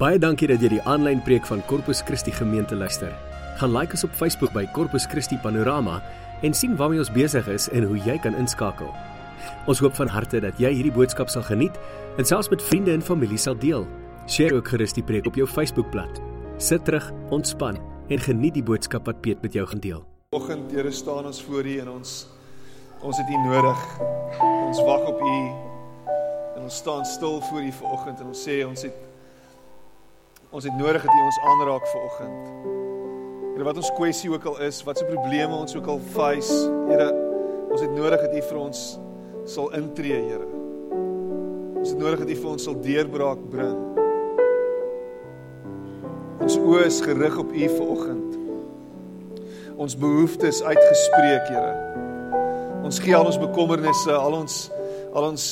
Baie dankie dat jy die aanlyn preek van Corpus Christi gemeente luister. Gaan like ons op Facebook by Corpus Christi Panorama en sien waarmee ons besig is en hoe jy kan inskakel. Ons hoop van harte dat jy hierdie boodskap sal geniet en selfs met vriende en familie sal deel. Deel ook gerus die preek op jou Facebookblad. Sit terug, ontspan en geniet die boodskap wat Piet met jou gaan deel. Oggend, Here, staan ons voor U en ons ons het U nodig. Ons wag op U en ons staan stil voor U vanoggend en ons sê ons het Ons het nodig dat U ons aanraak vanoggend. Here, wat ons kwessie ook al is, wat se probleme ons ook al face, Here, ons het nodig dat U vir ons sal intree, Here. Ons het nodig dat U vir ons sal deurbraak bring. Ons oë is gerig op U vanoggend. Ons behoeftes uitgespreek, Here. Ons gee al ons bekommernisse, al ons al ons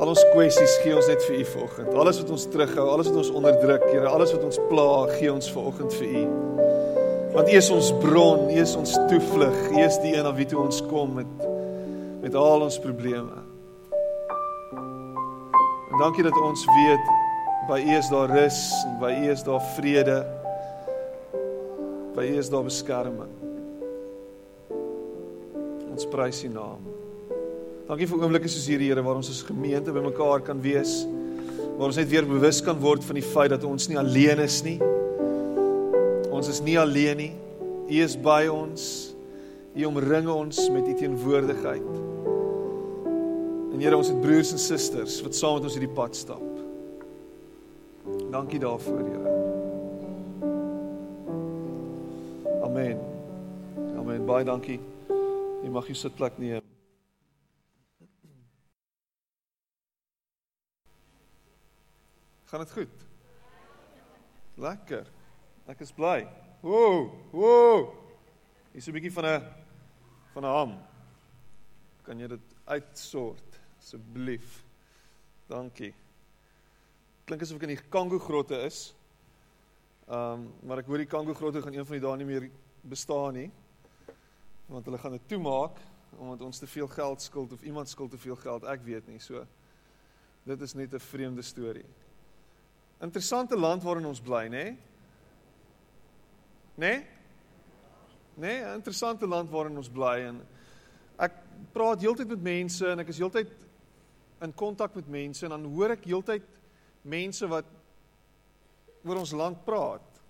Al ons kwessies gee ons net vir U vanoggend. Alles wat ons terughou, alles wat ons onderdruk, Here, alles wat ons pla, gee ons vanoggend vir U. Want U is ons bron, U is ons toevlug, U is die een na wie toe ons kom met met al ons probleme. En dankie dat ons weet by U is daar rus en by U is daar vrede. By U is daar beskerming. Ons prys U naam. Dankie vir oomblikke soos hierdie Here waar ons as gemeente bymekaar kan wees. Waar ons net weer bewus kan word van die feit dat ons nie alleen is nie. Ons is nie alleen nie. U is by ons. U omring ons met u teenwoordigheid. En Here, ons het broers en susters wat saam met ons hierdie pad stap. Dankie daarvoor, Here. Amen. Amen. Baie dankie. Jy mag jou sitplek neem. Gaan dit goed? Lekker. Ek is bly. Woew, woew. Hier's 'n bietjie van 'n van 'n ham. Kan jy dit uitsort asseblief? Dankie. Klink asof ek in die Kango grotte is. Ehm, um, maar ek hoor die Kango grotte gaan een van die dae nie meer bestaan nie. Want hulle gaan dit toemaak omdat ons te veel geld skuld of iemand skuld te veel geld, ek weet nie. So dit is net 'n vreemde storie. Interessante land waarin ons bly, nê? Nê? Nê, 'n interessante land waarin ons bly en ek praat heeltyd met mense en ek is heeltyd in kontak met mense en dan hoor ek heeltyd mense wat oor ons land praat.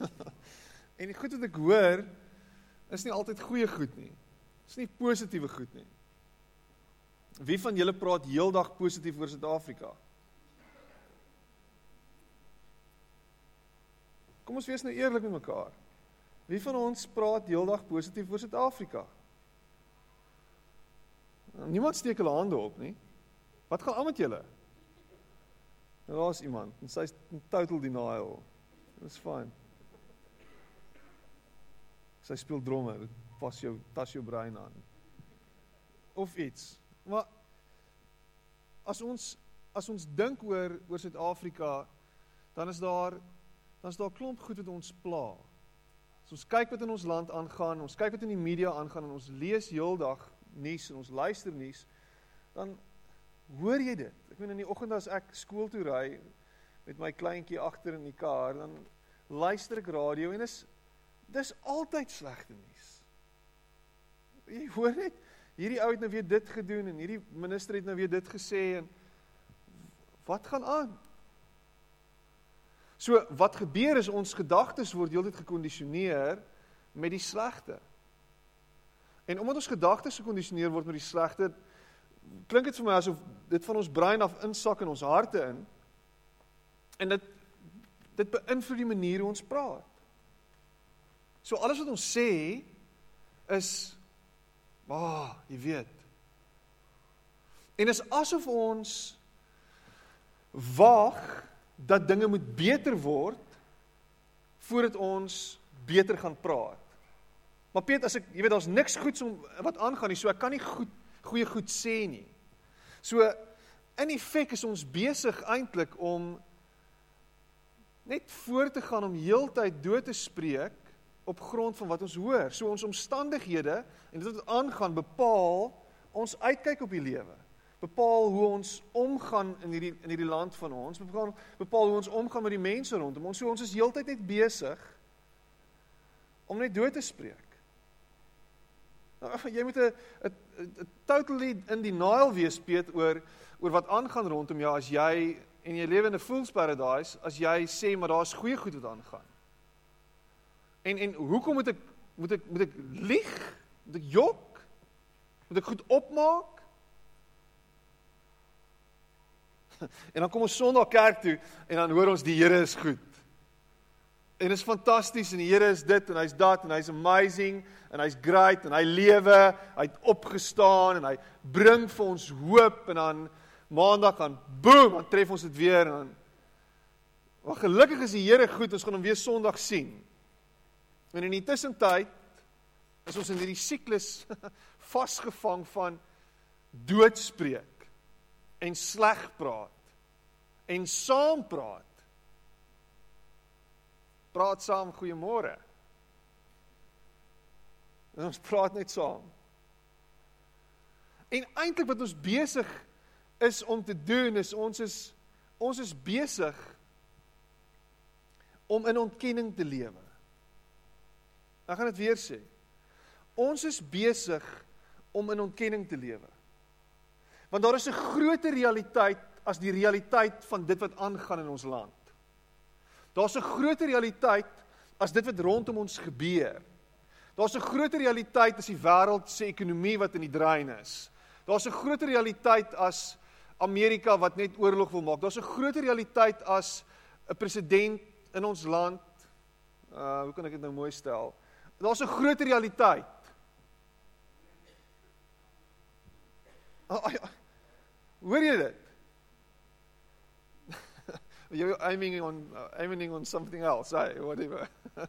en die goed wat ek hoor is nie altyd goeie goed nie. Dis nie positiewe goed nie. Wie van julle praat heeldag positief oor Suid-Afrika? Kom ons wees nou eerlik met mekaar. Wie van ons praat heeldag positief oor Suid-Afrika? Niemand steek hulle hande op nie. Wat gaan aan met julle? Nou daar's iemand en sy's in total denial. Dis fyn. Sy speel drummer, pas jou tas jou brein aan. Of iets. Maar as ons as ons dink oor oor Suid-Afrika, dan is daar dan is daar 'n klomp goed wat ons pla. As ons kyk wat in ons land aangaan, ons kyk wat in die media aangaan en ons lees heeldag nuus en ons luister nuus, dan hoor jy dit. Ek meen in die oggend as ek skool toe ry met my kleintjie agter in die kar, dan luister ek radio en is dis altyd slegte nuus. Jy hoor net hierdie ou het nou weer dit gedoen en hierdie minister het nou weer dit gesê en wat gaan aan? So wat gebeur is ons gedagtes word heeltyd gekondisioneer met die slegte. En omdat ons gedagtes gekondisioneer word met die slegte, klink dit vir my asof dit van ons brein af insak in ons harte in. En dit dit beïnvloed die manier hoe ons praat. So alles wat ons sê is "Ag, oh, jy weet." En is asof ons wag dat dinge moet beter word voordat ons beter gaan praat. Maar Piet, as ek, jy weet daar's niks goeds om wat aangaan nie, so ek kan nie goed goeie goed sê nie. So in effek is ons besig eintlik om net voort te gaan om heeltyd dood te spreek op grond van wat ons hoor. So ons omstandighede en dit wat aangaan bepaal ons uitkyk op die lewe. Bepaal hoe ons omgaan in hierdie in hierdie land van ons, bepaal bepaal hoe ons omgaan met die mense rondom ons. So ons is heeltyd net besig om net dood te spreek. Nou, jy moet 'n totally in denial wees Piet oor oor wat aangaan rondom jou as jy en jy lewe in 'n fool's paradise as jy sê maar daar's goeie goed wat aangaan. En en hoekom moet ek moet ek moet ek lieg? Moet ek jok? Moet ek goed opmaak? En dan kom ons Sondag kerk toe en dan hoor ons die Here is goed. En dit is fantasties en die Here is dit en hy's dat en hy's amazing en hy's great en hy lewe, hy't opgestaan en hy bring vir ons hoop en dan maandag dan boem, dan tref ons dit weer en dan Maar gelukkig is die Here goed, ons gaan hom weer Sondag sien. En in die tussentyd is ons in hierdie siklus vasgevang van doodspreek en sleg praat en saam praat. Praat saam goeiemôre. En ons praat net saam. En eintlik wat ons besig is om te doen is ons is ons is besig om in ontkenning te lewe. Ek gaan dit weer sê. Ons is besig om in ontkenning te lewe. Want daar is 'n groter realiteit as die realiteit van dit wat aangaan in ons land. Daar's 'n groter realiteit as dit wat rondom ons gebeur. Daar's 'n groter realiteit as die wêreld se ekonomie wat in die drain is. Daar's 'n groter realiteit as Amerika wat net oorlog wil maak. Daar's 'n groter realiteit as 'n president in ons land. Uh hoe kan ek dit nou mooi stel? Daar's 'n groter realiteit. Oh, oh, oh. Hoor jy dit? You're aiming on uh, aiming on something else, hey, whatever.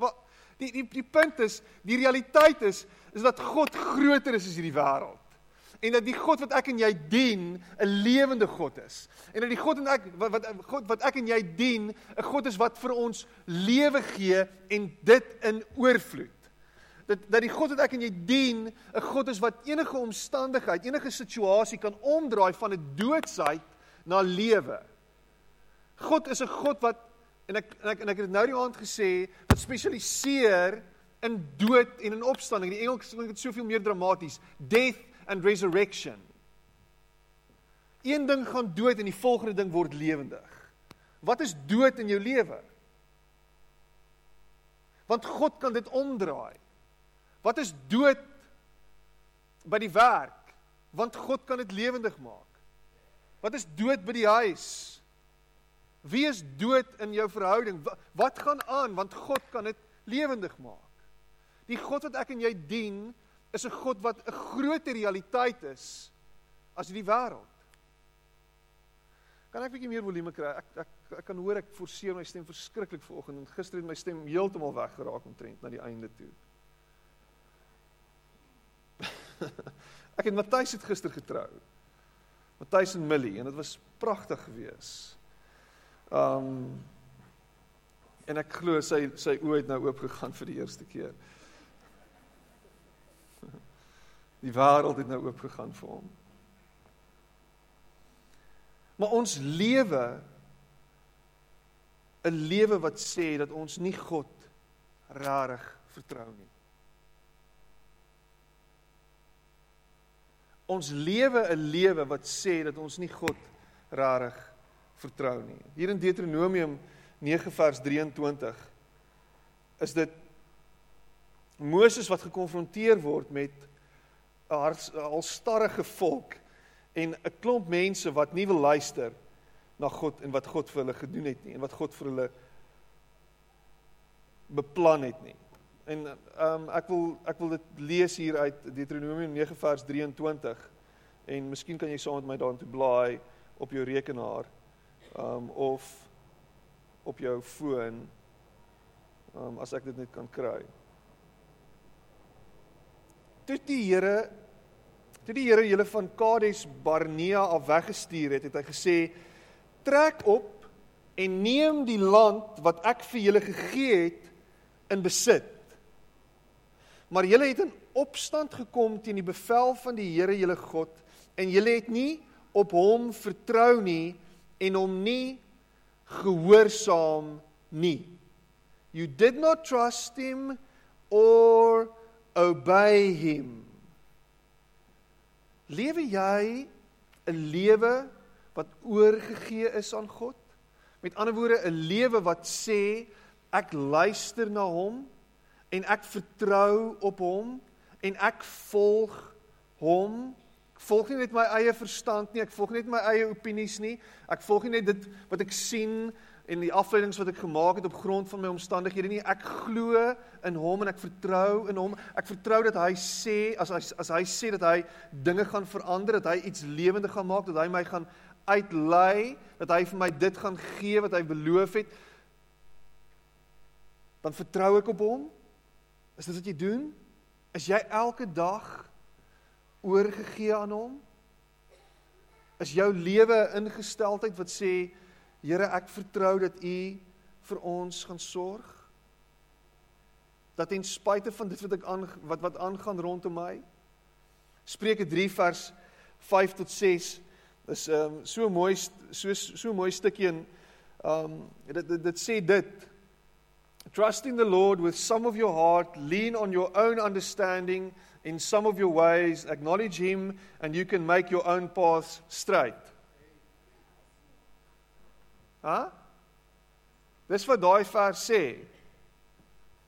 maar die die die punt is, die realiteit is is dat God groter is as hierdie wêreld. En dat die God wat ek en jy dien, 'n lewende God is. En dat die God en ek wat wat God wat ek en jy dien, 'n God is wat vir ons lewe gee en dit in oorvloed dat dat die God wat ek en jy dien, 'n God is wat enige omstandigheid, enige situasie kan omdraai van 'n doodsheid na lewe. God is 'n God wat en ek en ek en ek het dit nou die aand gesê, wat spesialiseer in dood en in opstanding. Die Engels klink dit soveel meer dramaties, death and resurrection. Een ding gaan dood en die volgende ding word lewendig. Wat is dood in jou lewe? Want God kan dit omdraai. Wat is dood by die werk? Want God kan dit lewendig maak. Wat is dood by die huis? Wie is dood in jou verhouding? Wat gaan aan want God kan dit lewendig maak? Die God wat ek en jy dien, is 'n God wat 'n groter realiteit is as die wêreld. Kan ek 'n bietjie meer volume kry? Ek ek ek kan hoor ek forceer my stem verskriklik vanoggend en gister het my stem heeltemal weggeraak omtrent na die einde toe. ek het Matthys het gister getrou. Matthys en Millie en dit was pragtig geweest. Um en ek glo sy sy oë het nou oop gegaan vir die eerste keer. Die wêreld het nou oop gegaan vir hom. Maar ons lewe 'n lewe wat sê dat ons nie God rarig vertrou nie. Ons lewe 'n lewe wat sê dat ons nie God rarig vertrou nie. Hier in Deuteronomium 9 vers 23 is dit Moses wat gekonfronteer word met 'n alstarrige volk en 'n klomp mense wat nie wil luister na God en wat God vir hulle gedoen het nie en wat God vir hulle beplan het nie. En ehm um, ek wil ek wil dit lees hier uit Deuteronomium 9 vers 23 en miskien kan jy saam met my daarin blaai op jou rekenaar ehm um, of op jou foon ehm um, as ek dit net kan kry. Toe die Here toe die Here julle van Kades Barnea af weggestuur het, het hy gesê trek op en neem die land wat ek vir julle gegee het in besit maar julle het in opstand gekom teen die bevel van die Here julle God en julle het nie op hom vertrou nie en hom nie gehoorsaam nie. You did not trust him or obey him. Lewe jy 'n lewe wat oorgegee is aan God? Met ander woorde 'n lewe wat sê ek luister na hom en ek vertrou op hom en ek volg hom. Ek volg nie net my eie verstand nie, ek volg nie net my eie opinies nie. Ek volg nie net dit wat ek sien en die afleidings wat ek gemaak het op grond van my omstandighede nie. Ek glo in hom en ek vertrou in hom. Ek vertrou dat hy sê as hy as hy sê dat hy dinge gaan verander, dat hy iets lewendig gaan maak, dat hy my gaan uitlei, dat hy vir my dit gaan gee wat hy beloof het. Dan vertrou ek op hom. Is dit wat jy doen? Is jy elke dag oorgegee aan hom? Is jou lewe ingesteldheid wat sê Here, ek vertrou dat U vir ons gaan sorg. Dat ten spyte van dit wat ek aan wat wat aangaan rondom my. Spreuke 3 vers 5 tot 6 is ehm um, so mooi so so mooi stukkie in ehm um, dit, dit dit sê dit Trust in the Lord with some of your heart, lean on your own understanding in some of your ways, acknowledge him and you can make your own paths straight. Ha? Dis wat daai vers sê.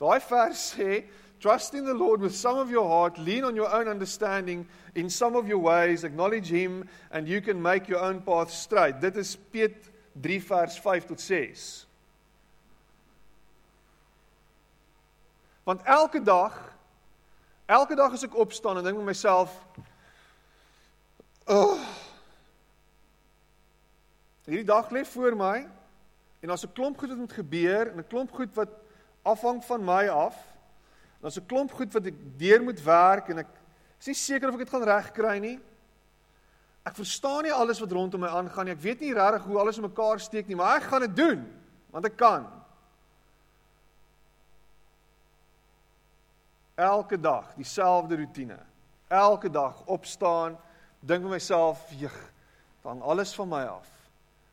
Sê, trust in the Lord with some of your heart, lean on your own understanding in some of your ways, acknowledge him and you can make your own path straight. Dit is Piet 3 vers 5 tot 6. Want elke dag elke dag as ek opstaan en dink met myself, "Ag, oh, Hierdie dag lê voor my en daar's 'n klomp goed wat moet gebeur en 'n klomp goed wat afhang van my af. Daar's 'n klomp goed wat ek deur moet werk en ek is nie seker of ek dit gaan regkry nie. Ek verstaan nie alles wat rondom my aangaan nie. Ek weet nie regtig hoe alles in mekaar steek nie, maar ek gaan dit doen want ek kan. Elke dag dieselfde rotine. Elke dag opstaan, dink vir myself, "Jeg, hang alles van my af."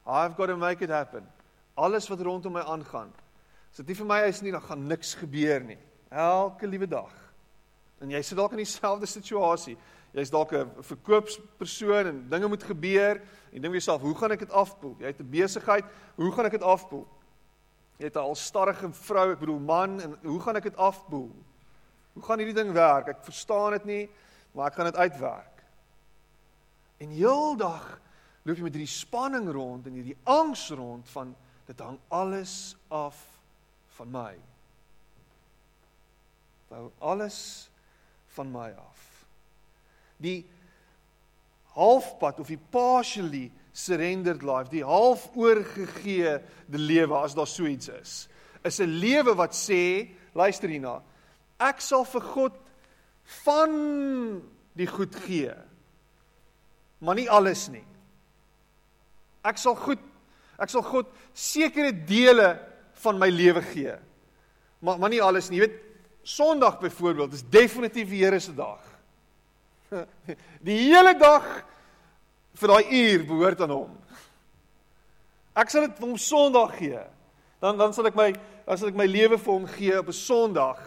I've got to make it happen. Alles wat rondom my aangaan. As dit nie vir my is nie, dan gaan niks gebeur nie. Elke liewe dag. En jy sit dalk in dieselfde situasie. Jy's dalk 'n verkoopspersoon en dinge moet gebeur en dink jouself, hoe gaan ek dit afpoel? Jy het 'n besigheid, hoe gaan ek dit afpoel? Jy het 'n alstarrige vrou, ek bedoel man, en hoe gaan ek dit afpoel? Hoe gaan hierdie ding werk? Ek verstaan dit nie, maar ek gaan dit uitwerk. En heeldag loop jy met hierdie spanning rond en hierdie angs rond van dit hang alles af van my. Wou alles van my af. Die halfpad of die partially surrendered life, die half oorgegee die lewe as daar so iets is, is 'n lewe wat sê, luister hierna, ek sal vir God van die goed gee. Maar nie alles nie. Ek sal goed ek sal God sekere dele van my lewe gee. Maar maar nie alles nie. Jy weet Sondag byvoorbeeld is definitief die Here se dag. Die hele dag vir daai uur behoort aan hom. Ek sal dit vir hom Sondag gee. Dan dan sal ek my dan sal ek my lewe vir hom gee op 'n Sondag.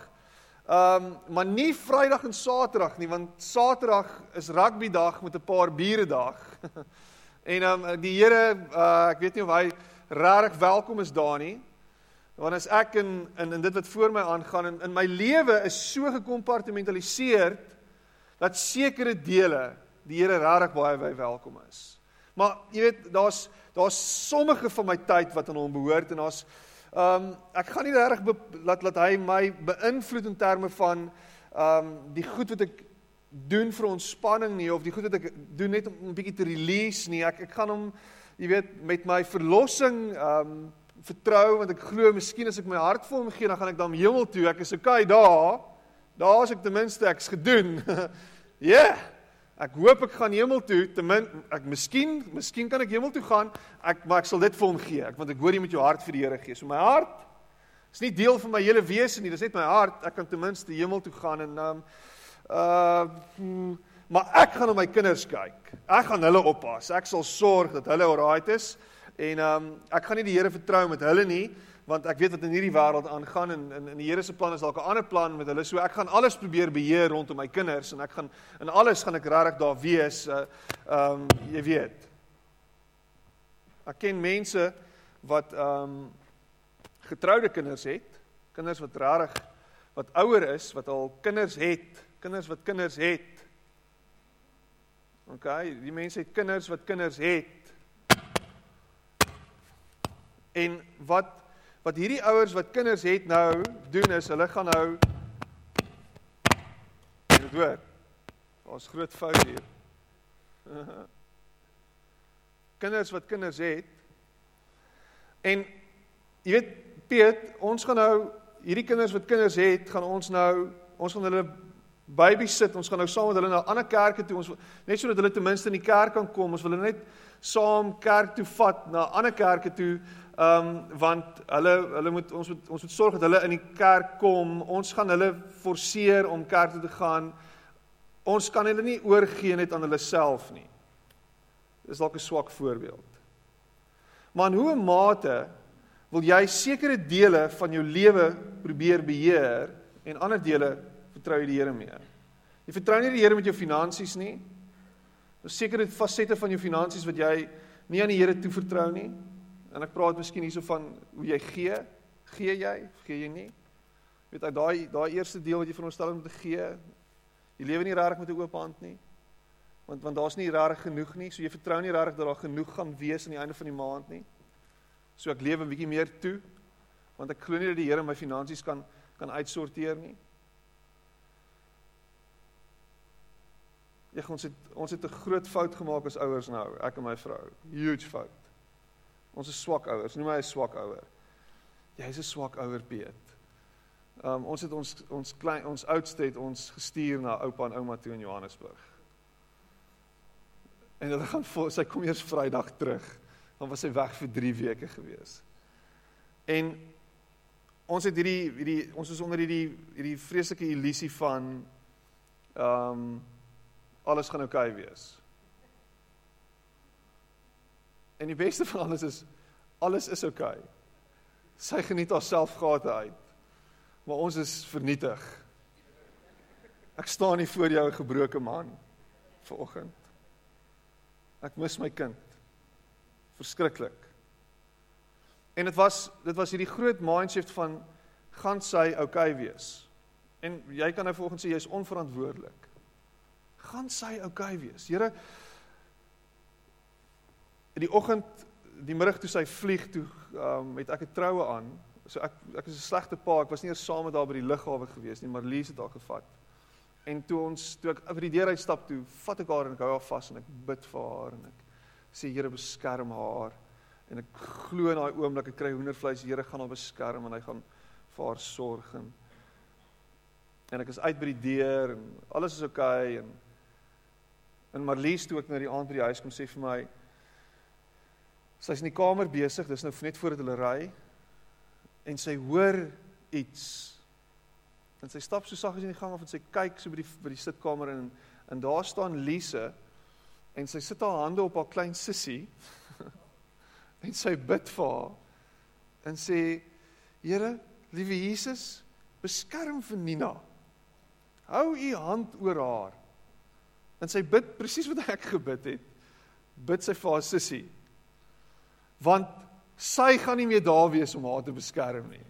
Ehm um, maar nie Vrydag en Saterdag nie want Saterdag is rugby dag met 'n paar bure dag. En ehm um, die Here, uh, ek weet nie of hy regtig welkom is daar nie. Want as ek in in in dit wat voor my aangaan in in my lewe is so gekompartmentaliseer dat sekere dele die Here regtig baie baie welkom is. Maar jy weet, daar's daar's sommige van my tyd wat aan hom behoort en daar's ehm um, ek gaan nie regtig laat laat hy my beïnvloed in terme van ehm um, die goed wat ek doen vir ontspanning nie of die goed wat ek doen net om 'n bietjie te release nie. Ek ek gaan hom jy weet met my verlossing um vertrou want ek glo miskien as ek my hart vir hom gee dan gaan ek dan hemel toe. Ek is okay daar. Daar is ek ten minste ek's gedoen. Ja. yeah, ek hoop ek gaan hemel toe. Ten min ek miskien miskien kan ek hemel toe gaan. Ek maar ek sal dit vir hom gee. Ek want ek hoor jy met jou hart vir die Here gee. So my hart is nie deel van my hele wese nie. Dis net my hart. Ek kan ten minste hemel toe gaan en um uh maar ek gaan na my kinders kyk. Ek gaan hulle oppas. Ek sal sorg dat hulle alright is en ehm um, ek gaan nie die Here vertrou met hulle nie want ek weet wat in hierdie wêreld aangaan en in in die Here se plan is dalk 'n ander plan met hulle. So ek gaan alles probeer beheer rondom my kinders en ek gaan in alles gaan ek regtig daar wees. Uh ehm um, jy weet. Ek ken mense wat ehm um, getroude kinders het, kinders wat regtig wat ouer is, wat al kinders het, kinders wat kinders het. OK, die mense het kinders wat kinders het. En wat wat hierdie ouers wat kinders het nou doen is hulle gaan nou dit hoor. Daar's groot fout hier. kinders wat kinders het. En jy weet Piet, ons gaan nou hierdie kinders wat kinders het, gaan ons nou ons gaan hulle baby sit. Ons gaan nou saam met hulle na ander kerke toe. Ons net sodat hulle ten minste in die kerk kan kom. Ons wil hulle net saam kerk toe vat na ander kerke toe. Ehm um, want hulle hulle moet ons moet ons moet sorg dat hulle in die kerk kom. Ons gaan hulle forceer om kerk toe te gaan. Ons kan hulle nie oorgee net aan hulle self nie. Dis dalk 'n swak voorbeeld. Maar in hoe mate wil jy sekere dele van jou lewe probeer beheer en ander dele vertrou jy die Here mee? Jy vertrou nie die Here met jou finansies nie. Daar's sekere fasette van jou finansies wat jy nie aan die Here toevertrou nie. En ek praat miskien hierso van hoe jy gee. Gee jy of gee jy nie? Weet jy daai daai eerste deel wat jy veronderstel om te gee, jy lewe nie regtig met 'n oop hand nie. Want want daar's nie regtig genoeg nie, so jy vertrou nie regtig dat daar genoeg gaan wees aan die einde van die maand nie. So ek lewe 'n bietjie meer toe want ek glo nie dat die Here my finansies kan kan uitsorteer nie. Ja, ons het ons het 'n groot fout gemaak as ouers nou, ek en my vrou. Huge fout. Ons is swak ouers. Noem my 'n swak ouer. Jy's 'n swak ouer, Piet. Um ons het ons ons klein ons oudste het ons gestuur na oupa en ouma toe in Johannesburg. En hulle gaan vol, sy kom eers Vrydag terug. Dan was sy weg vir 3 weke gewees. En ons het hierdie hierdie ons is onder hierdie hierdie vreeslike illusie van um alles gaan oukei okay wees. En die beste van alles is alles is oukei. Okay. Sy geniet haarself gate uit. Maar ons is vernietig. Ek staan nie voor jou 'n gebroke man vanoggend. Ek mis my kind. Verskriklik. En dit was dit was hierdie groot mindset van gaan sy oukei okay wees. En jy kan nou volgens sê jy's onverantwoordelik. Gaan sy oukei okay wees. Here in die oggend die middag toe sy vlieg toe um, het ek 'n troue aan. So ek ek is 'n slegte pa. Ek was nie eers saam met haar by die lughawe gewees nie, maar Lies het haar gevat. En toe ons toe ek by die deur uitstap toe, vat ek haar en ek hou haar vas en ek bid vir haar en ek sê Here beskerm haar. En ek glo in daai oomblik ek kry hoendervleis, Here gaan haar beskerm en hy gaan vir haar sorg en en ek is uit by die deur en alles is oukei okay, en en Marlies toe ek na die aand by die huis kom sê vir my Sy's in die kamer besig, dis nou net voordat hulle ry. En sy hoor iets. En sy stap so saggies in die gang af en sy kyk so by die by die sitkamer en en daar staan Lise en sy sit haar hande op haar klein sussie. en sy bid vir haar en sê: "Here, liewe Jesus, beskerm vir Nina. Hou u hand oor haar." En sy bid presies wat ek gebid het. Bid sy vir haar sussie want sy gaan nie meer daar wees om haar te beskerm nie.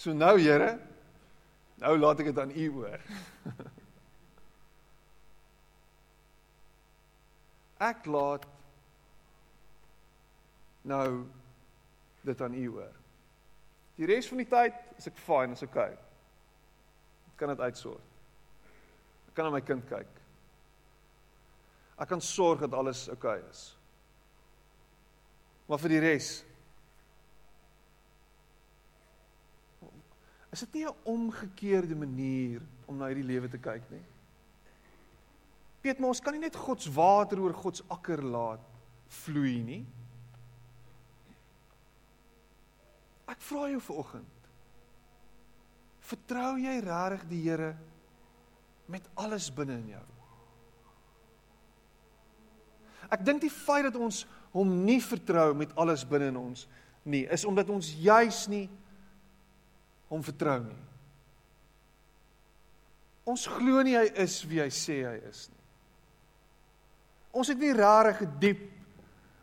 So nou Here, nou laat ek dit aan U oor. ek laat nou dit aan U oor. Die res van die tyd is ek fine, is okay. Ek kan dit uitsorg. Ek kan na my kind kyk. Ek kan sorg dat alles oukei okay is. Maar vir die res Is dit nie 'n omgekeerde manier om na hierdie lewe te kyk nie? Piet, maar ons kan nie net God se water oor God se akker laat vloei nie. Ek vra jou vanoggend. Vertrou jy regtig die Here met alles binne in jou? Ek dink die feit dat ons hom nie vertrou met alles binne in ons nie, is omdat ons juis nie hom vertrou nie. Ons glo nie hy is wie hy sê hy is nie. Ons het nie regtig 'n diep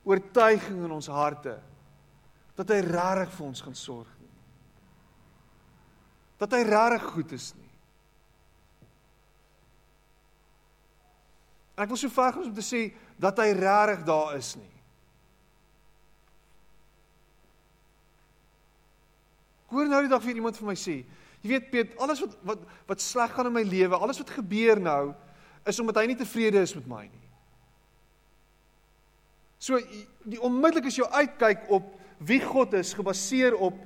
oortuiging in ons harte dat hy regtig vir ons gaan sorg nie. Dat hy regtig goed is nie. Ek wil so ver gaan om te sê dat hy regtig daar is nie. Hoor nou die dag weer iemand vir my sê, jy weet Piet, alles wat wat wat sleg gaan in my lewe, alles wat gebeur nou, is omdat hy nie tevrede is met my nie. So die onmiddellik is jou uitkyk op wie God is gebaseer op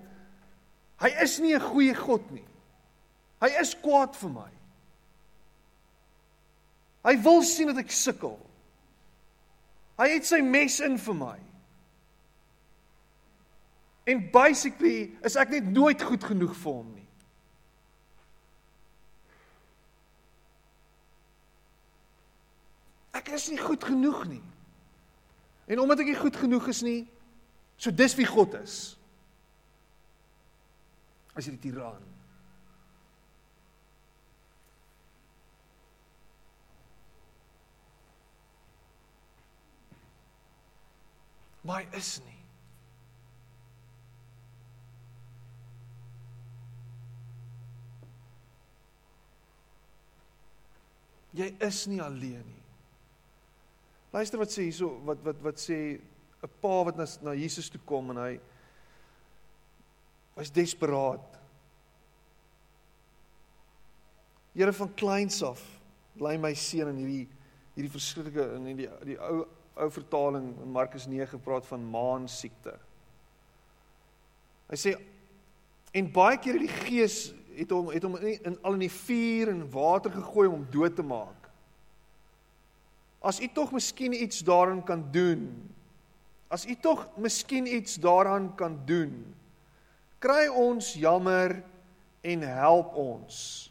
hy is nie 'n goeie God nie. Hy is kwaad vir my. Hy wil sien dat ek sukkel. Hy het sy mes in vir my. En basically is ek net nooit goed genoeg vir hom nie. Ek is nie goed genoeg nie. En omdat ek nie goed genoeg is nie, so dis wie God is. As jy die tiran. Maar hy is nie. Jy is nie alleen nie. Luister wat sê hierso wat wat wat sê 'n pa wat na na Jesus toe kom en hy was desperaat. Here van kleins af bly my seun in hierdie hierdie verskriklike in die die ou ou vertaling in Markus 9 praat van maan siekte. Hy sê en baie keer het die gees het hom het hom in, in al in die vuur en water gegooi om hom dood te maak. As u tog miskien iets daaraan kan doen. As u tog miskien iets daaraan kan doen. Kry ons jammer en help ons.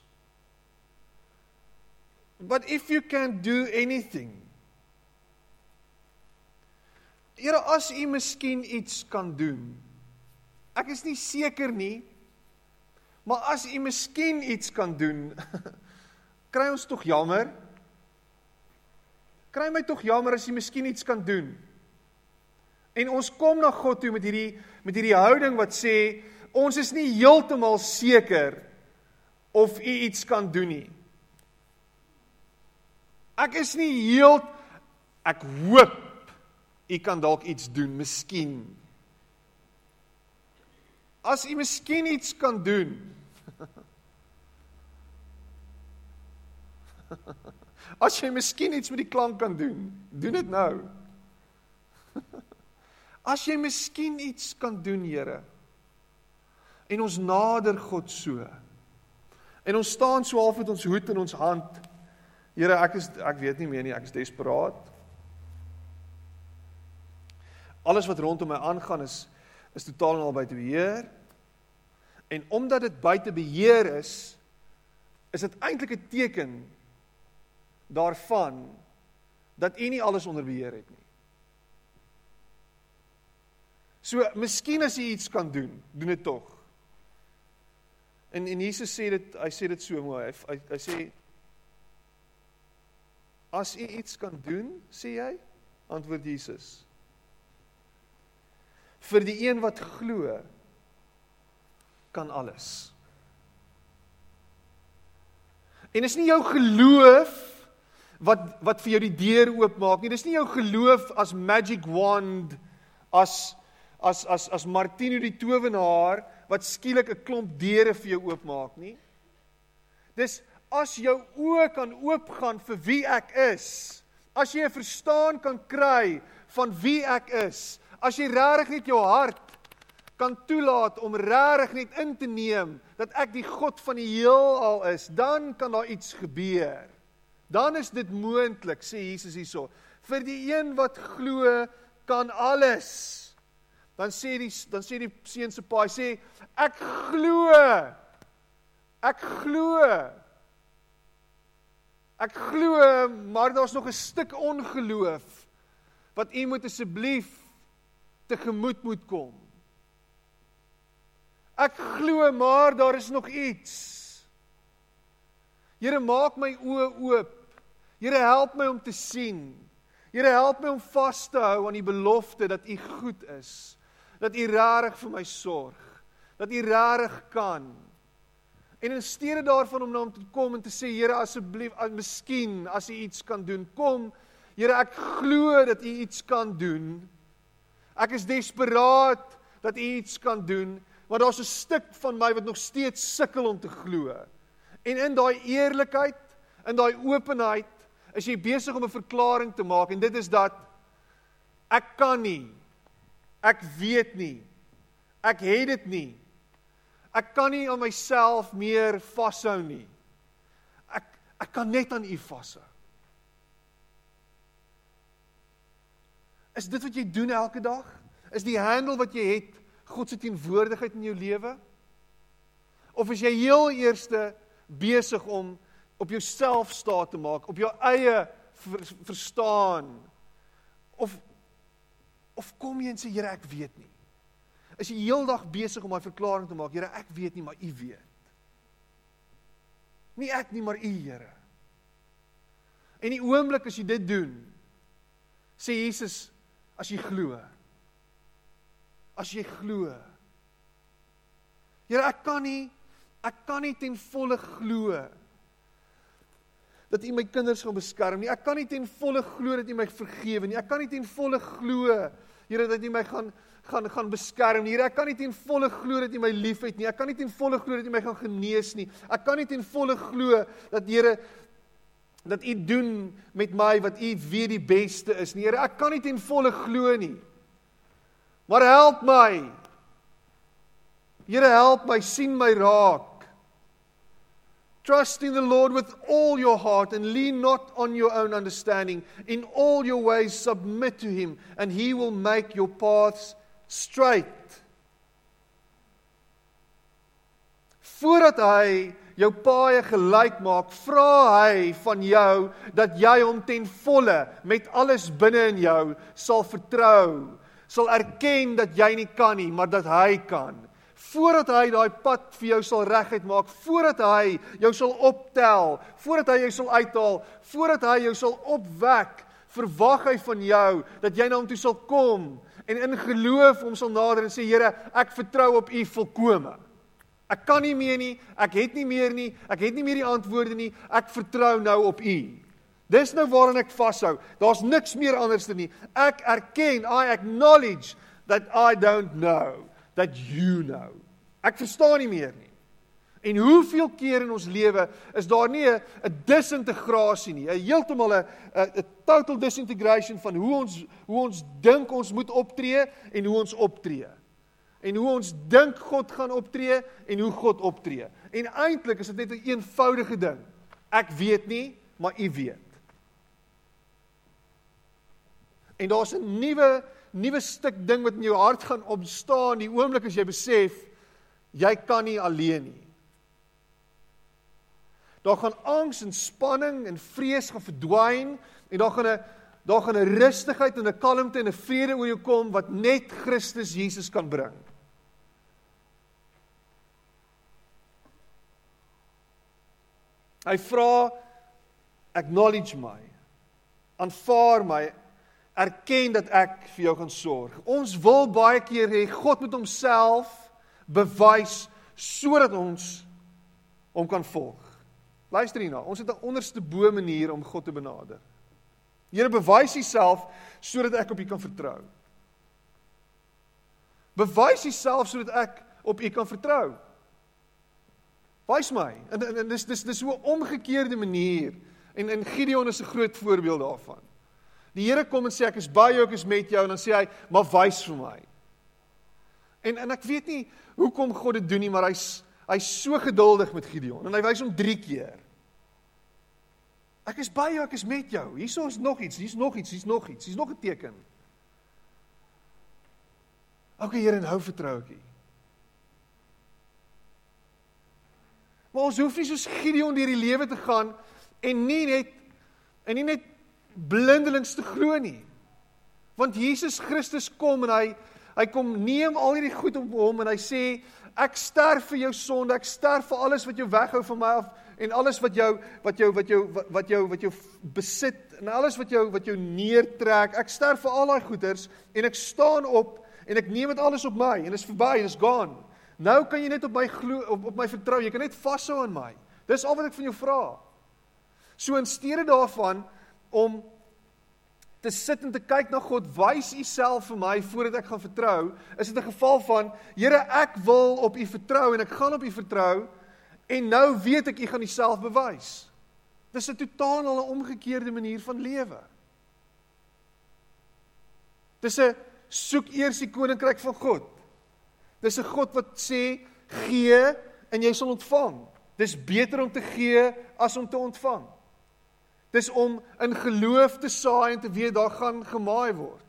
But if you can do anything. Here as u miskien iets kan doen. Ek is nie seker nie. Maar as u miskien iets kan doen, kry ons tog jammer Kry my tog jammer as jy miskien iets kan doen. En ons kom na God toe met hierdie met hierdie houding wat sê ons is nie heeltemal seker of u iets kan doen nie. Ek is nie heel ek hoop u kan dalk iets doen, miskien. As u miskien iets kan doen. As jy miskien iets met die klank kan doen, doen dit nou. As jy miskien iets kan doen, Here. En ons nader God so. En ons staan so half met ons hoed in ons hand. Here, ek is ek weet nie meer nie, ek is desperaat. Alles wat rondom my aangaan is is totaal en al buite beheer. En omdat dit buite beheer is, is dit eintlik 'n teken daarvan dat u nie alles onder beheer het nie. So, miskien as jy iets kan doen, doen dit tog. En en Jesus sê dit, hy sê dit so mooi. Hy, hy, hy sê as u iets kan doen, sê hy, antwoord Jesus. Vir die een wat glo, kan alles. En is nie jou geloof wat wat vir jou die deur oopmaak nie. Dis nie jou geloof as magic wand as as as as Martino die towenaar wat skielik 'n klomp deure vir jou oopmaak nie. Dis as jou oë kan oopgaan vir wie ek is. As jy 'n verstaan kan kry van wie ek is. As jy regtig net jou hart kan toelaat om regtig net in te neem dat ek die God van die heelal is, dan kan daar iets gebeur dan is dit moontlik, sê Jesus hierso. Vir die een wat glo, kan alles. Dan sê die dan sê die seun se pa, hy sê ek glo. Ek glo. Ek glo, maar daar's nog 'n stuk ongeloof wat u moet asseblief tegemoet moet kom. Ek glo, maar daar is nog iets. Here, maak my oë oop. Here, help my om te sien. Here, help my om vas te hou aan die belofte dat U goed is. Dat U regtig vir my sorg. Dat U regtig kan. En in steede daarvan om na hom te kom en te sê, Here, asseblief, miskien as U iets kan doen, kom. Here, ek glo dat U iets kan doen. Ek is desperaat dat U iets kan doen, maar daar's 'n stuk van my wat nog steeds sukkel om te glo. En in daai eerlikheid, in daai openheid, is jy besig om 'n verklaring te maak en dit is dat ek kan nie. Ek weet nie. Ek het dit nie. Ek kan nie aan myself meer vashou nie. Ek ek kan net aan U vashou. Is dit wat jy doen elke dag? Is die handel wat jy het God se teenwoordigheid in jou lewe? Of is jy heel eerste besig om op jouself staat te maak, op jou eie ver, verstaan? Of of kom jy en sê Here, ek weet nie. Is jy heeldag besig om daai verklaring te maak, Here, ek weet nie, maar U weet. Nie ek nie, maar U, Here. En die oomblik as jy dit doen, sê Jesus, as jy glo. As jy glo. Here, ek kan nie ek kan nie ten volle glo dat U my kinders gaan beskerm nie. Ek kan nie ten volle glo dat U my vergewe nie. Ek kan nie ten volle glo Here dat U my gaan gaan gaan beskerm nie. Here, ek kan nie ten volle glo dat U my liefhet nie. Ek kan nie ten volle glo dat U my gaan genees nie. Ek kan nie ten volle glo dat Here dat U doen met my wat U weet die beste is. Nee, Here, ek kan nie ten volle glo nie. Maar help my. Here, help my, sien my raak. Trust in the Lord with all your heart and lean not on your own understanding. In all your ways submit to him and he will make your paths straight. Voordat hy jou paaie gelyk maak, vra hy van jou dat jy hom ten volle met alles binne in jou sal vertrou, sal erken dat jy nie kan nie, maar dat hy kan. Voordat hy daai pad vir jou sal reguit maak, voordat hy jou sal optel, voordat hy jou sal uithaal, voordat hy jou sal opwek, verwag hy van jou dat jy na hom toe sal kom en in geloof hom sal nader en sê Here, ek vertrou op U volkome. Ek kan nie meer nie, ek het nie meer nie, ek het nie meer die antwoorde nie. Ek vertrou nou op U. Dis nou waaraan ek vashou. Daar's niks meer anderste nie. Ek erken, I acknowledge that I don't know, that you know. Ek verstaan nie meer nie. En hoeveel keer in ons lewe is daar nie 'n disintegrasie nie, 'n heeltemal 'n 'n total disintegration van hoe ons hoe ons dink ons moet optree en hoe ons optree en hoe ons dink God gaan optree en hoe God optree. En eintlik is dit net 'n een eenvoudige ding. Ek weet nie, maar U weet. En daar's 'n nuwe nuwe stuk ding wat in jou hart gaan ontstaan die oomblik as jy besef jy kan nie alleen nie. Daar gaan angs en spanning en vrees gaan verdwyn en daar gaan 'n daar gaan 'n rustigheid en 'n kalmte en 'n vrede oor jou kom wat net Christus Jesus kan bring. Hy vra acknowledge my. Aanvaar my. Erken dat ek vir jou gaan sorg. Ons wil baie keer hê God moet homself bewys sodat ons hom kan volg. Luister hierna, ons het 'n onderste bo manier om God te benader. Here bewys Uself sodat ek op U kan vertrou. Bewys Uself sodat ek op U kan vertrou. Wys my. En, en, en dis dis dis so 'n omgekeerde manier. En en Gideon is 'n groot voorbeeld daarvan. Die Here kom en sê ek is by jou, ek is met jou en dan sê hy, "Maar wys vir my." En en ek weet nie hoekom God dit doen nie, maar hy's hy's so geduldig met Gideon en hy wys hom 3 keer. Ek is by jou, ek is met jou. Hierso is nog iets, hier's nog iets, hier's nog iets, hier's nog 'n teken. OK Here, nou vertrou ek U. Maar ons hoef nie soos Gideon deur die lewe te gaan en nie net en nie net blindelings te glo nie. Want Jesus Christus kom en hy hy kom neem al hierdie goed op hom en hy sê ek sterf vir jou sonde, ek sterf vir alles wat jou weghou van my af en alles wat jou wat jou wat jou wat jou wat jou besit en alles wat jou wat jou neertrek. Ek sterf vir al daai goeders en ek staan op en ek neem dit alles op my en dit is verby en dit is gone. Nou kan jy net op my glo op, op my vertrou. Jy kan net vashou aan my. Dis al wat ek van jou vra. So in steede daarvan om te sit en te kyk na God, wys U self vir my voordat ek gaan vertrou, is dit 'n geval van Here, ek wil op U vertrou en ek gaan op U vertrou en nou weet ek U gaan Uself bewys. Dis 'n totaal 'n omgekeerde manier van lewe. Dis 'n soek eers die koninkryk van God. Dis 'n God wat sê gee en jy sal ontvang. Dis beter om te gee as om te ontvang. Dis om in geloof te saai en te weet daar gaan gemaai word.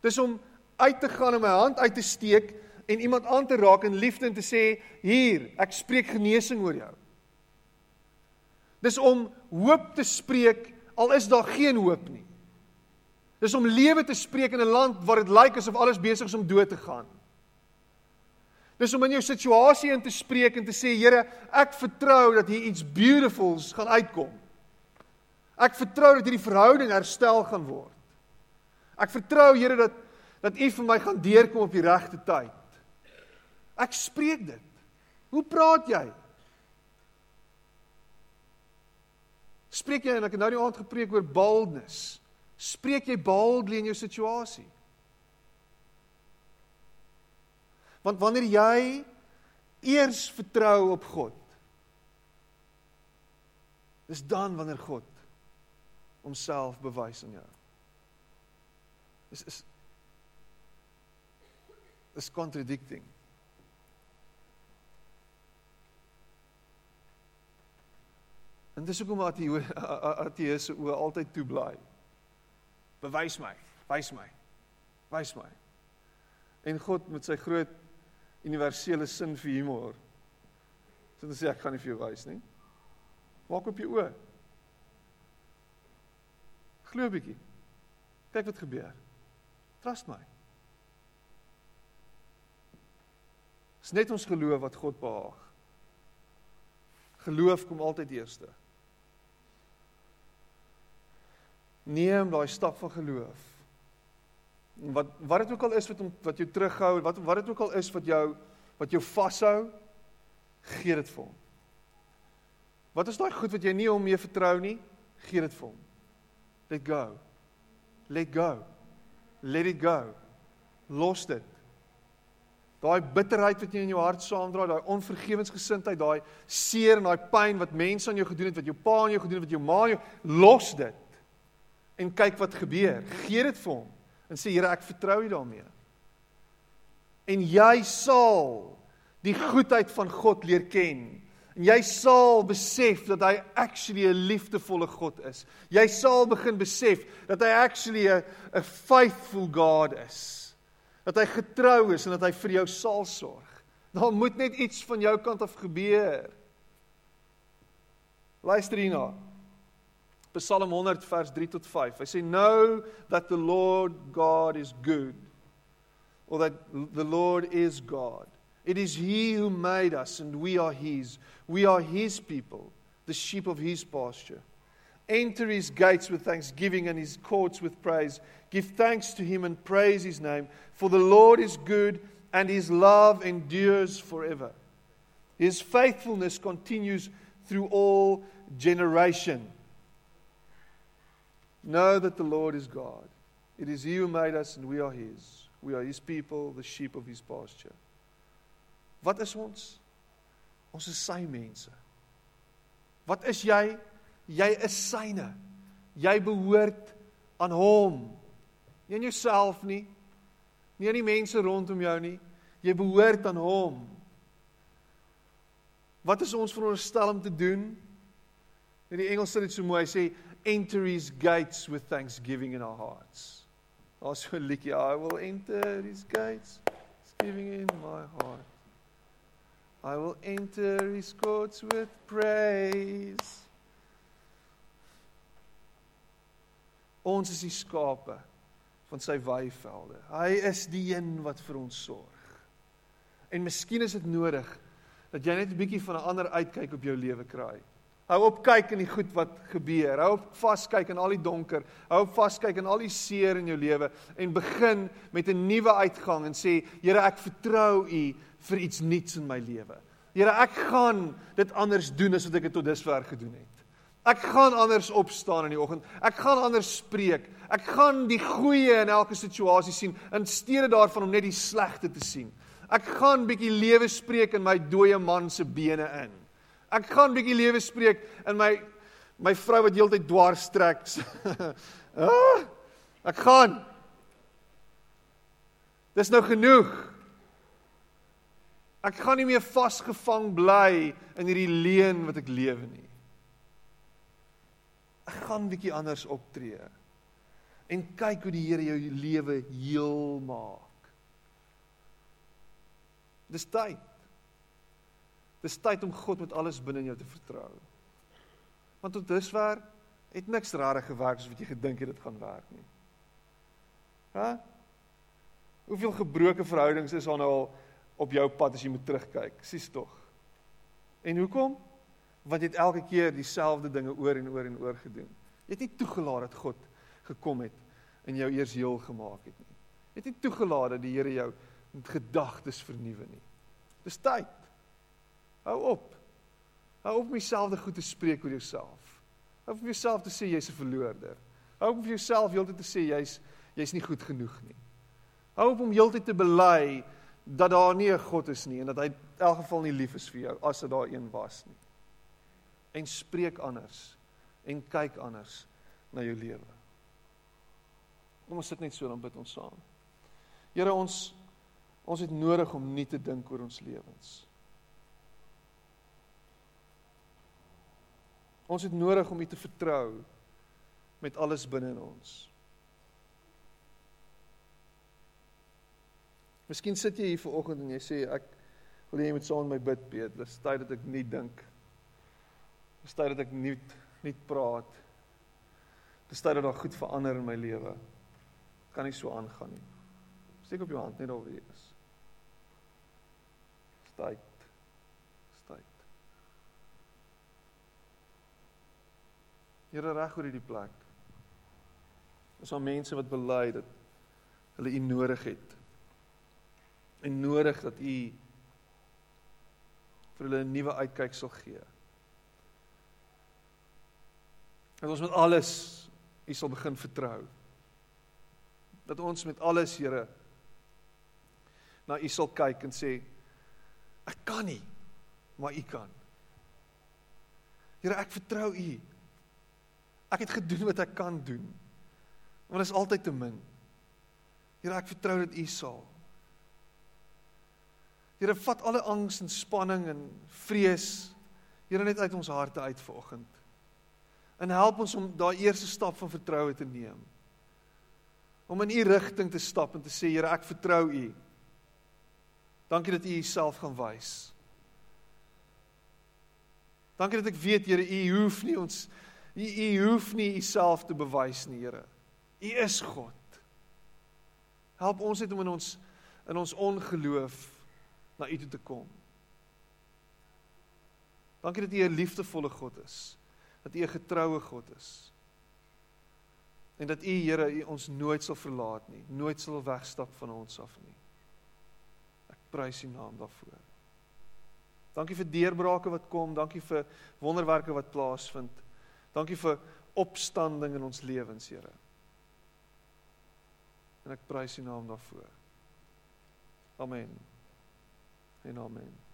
Dis om uit te gaan en my hand uit te steek en iemand aan te raak in liefde en te sê hier, ek spreek genesing oor jou. Dis om hoop te spreek al is daar geen hoop nie. Dis om lewe te spreek in 'n land waar dit lyk asof alles besig is om dood te gaan. Dis om in jou situasie in te spreek en te sê Here, ek vertrou dat hier iets beautifuls gaan uitkom. Ek vertrou dat hierdie verhouding herstel gaan word. Ek vertrou Here dat dat U vir my gaan deurkom op die regte tyd. Ek spreek dit. Hoe praat jy? Spreek jy en ek het nou die aand gepreek oor boldness. Spreek jy boldly in jou situasie? Want wanneer jy eers vertrou op God, dis dan wanneer God homself bewys aan jou. Dis is is contradicting. En dis hoekom ateëse oë altyd toe bly. Bewys my, wys my. Wys my. En God met sy groot universele sin vir humor. So dan sê ek gaan nie vir jou wys nie. Maak op jou oë. Glo 'n bietjie. Kyk wat gebeur. Trust my. Dis net ons geloof wat God behaag. Geloof kom altyd eerste. Neem daai stap van geloof. Wat wat dit ook al is wat wat jou terughou, wat wat dit ook al is wat jou wat jou vashou, gee dit vir hom. Wat is daai goed wat jy nie hom mee vertrou nie? Gee dit vir hom. Let go. Let go. Let it go. Los dit. Daai bitterheid wat jy in jou hart saamdra, daai onvergewensgesindheid, daai seer en daai pyn wat mense aan jou gedoen het, wat jou pa aan jou gedoen het, wat jou ma aan jou, los dit en kyk wat gebeur. Gee dit vir hom en sê Here, ek vertrou U daarmee. En jy sal die goedheid van God leer ken. En jy sal besef dat hy actually 'n liefdevolle God is. Jy sal begin besef dat hy actually 'n faithful God is. Dat hy getrou is en dat hy vir jou sal sorg. Daar moet net iets van jou kant af gebeur. Luister hierna. Psalm 100 vers 3 tot 5. Hy sê know that the Lord God is good or that the Lord is God. It is he who made us and we are his. We are his people, the sheep of his pasture. Enter his gates with thanksgiving and his courts with praise. Give thanks to him and praise his name, for the Lord is good and his love endures forever. His faithfulness continues through all generation. Know that the Lord is God. It is He who made us and we are His. We are His people, the sheep of His pasture. Wat is ons? Ons is sy mense. Wat is jy? Jy is syne. Jy behoort aan hom. Nie aan jouself nie. Nie aan die mense rondom jou nie. Jy behoort aan hom. Wat is ons veronderstel om te doen? In die Engels sê dit so mooi, hy sê enter his gates with thanksgiving in our hearts. Daar's so 'n liedjie, I will enter his gates, thanksgiving in my heart. I will enter his courts with praise. Ons is die skape van sy weivelde. Hy is die een wat vir ons sorg. En miskien is dit nodig dat jy net 'n bietjie van 'n ander uitkyk op jou lewe kry. Hou op kyk in die goed wat gebeur. Hou op vaskyk in al die donker. Hou op vaskyk in al die seer in jou lewe en begin met 'n nuwe uitgang en sê, Here, ek vertrou U vir iets nuuts in my lewe. Here, ek gaan dit anders doen as wat ek tot dusver gedoen het. Ek gaan anders opstaan in die oggend. Ek gaan anders spreek. Ek gaan die goeie in elke situasie sien in steede daarvan om net die slegte te sien. Ek gaan bietjie lewe spreek in my dooie man se bene in. Ek gaan bietjie lewe spreek in my my vrou wat heeltyd dwars trek. ah, ek gaan. Dis nou genoeg. Ek gaan nie meer vasgevang bly in hierdie leuen wat ek lewe nie. Ek gaan bietjie anders optree. En kyk hoe die Here jou lewe heel maak. Dis tyd. Dis tyd om God met alles binne in jou te vertrou. Want tot dusver het niks rare gewerk soos wat jy gedink het dit gaan werk nie. Hæ? Hoeveel gebroke verhoudings is al nou al op jou pad as jy moet terugkyk? Sies tog. En hoekom? Want jy het elke keer dieselfde dinge oor en oor en oor gedoen. Jy het nie toegelaat dat God gekom het en jou eers heel gemaak het nie. Jy het nie toegelaat dat die Here jou gedagtes vernuwe nie. Dis tyd. Hou op. Hou op om dieselfde goed te spreek oor jouself. Hou op om jouself te sê jy's 'n verloorder. Hou op om jouself heeltyd te sê jy's jy's nie goed genoeg nie. Hou op om heeltyd te bely dat daar nie 'n God is nie en dat hy in elk geval nie lief is vir jou as dit daar een was nie. En spreek anders en kyk anders na jou lewe. Kom ons sit net so dan bid ons saam. Here ons ons het nodig om nie te dink oor ons lewens. Ons het nodig om U te vertrou met alles binne in ons. Miskien sit jy hier vanoggend en jy sê ek wil jy met saam met my bid, Piet. Dis tyd dat ek nie dink. Dis tyd dat ek nie nie praat. Dis tyd dat daar goed verander in my lewe. Kan nie so aangaan nie. Steek op jou hand net daar waar jy is. Dis tyd. Here reg oor hierdie plek. Is daar mense wat bely dat hulle U nodig het. En nodig dat U vir hulle 'n nuwe uitkyk sal gee. Dat ons met alles U sal begin vertrou. Dat ons met alles, Here, na U sal kyk en sê ek kan nie, maar U kan. Here, ek vertrou U. Ek het gedoen wat ek kan doen. Maar dit is altyd te min. Here, ek vertrou dat U sal. Here, vat alle angs en spanning en vrees Here net uit ons harte uit vanoggend. En help ons om daai eerste stap van vertroue te neem. Om in U rigting te stap en te sê Here, ek vertrou U. Dankie dat U Uself gaan wys. Dankie dat ek weet Here, U hoef nie ons U u hoef nie u self te bewys nie, Here. U is God. Help ons net om in ons in ons ongeloof na u toe te kom. Dankie dat u 'n liefdevolle God is. Dat u 'n getroue God is. En dat u Here u ons nooit sal verlaat nie, nooit sal wegstap van ons af nie. Ek prys u naam daarvoor. Dankie vir deurbrake wat kom, dankie vir wonderwerke wat plaasvind. Dankie vir opstanding in ons lewens, Here. En ek prys U naam daarvoor. Amen. En amen.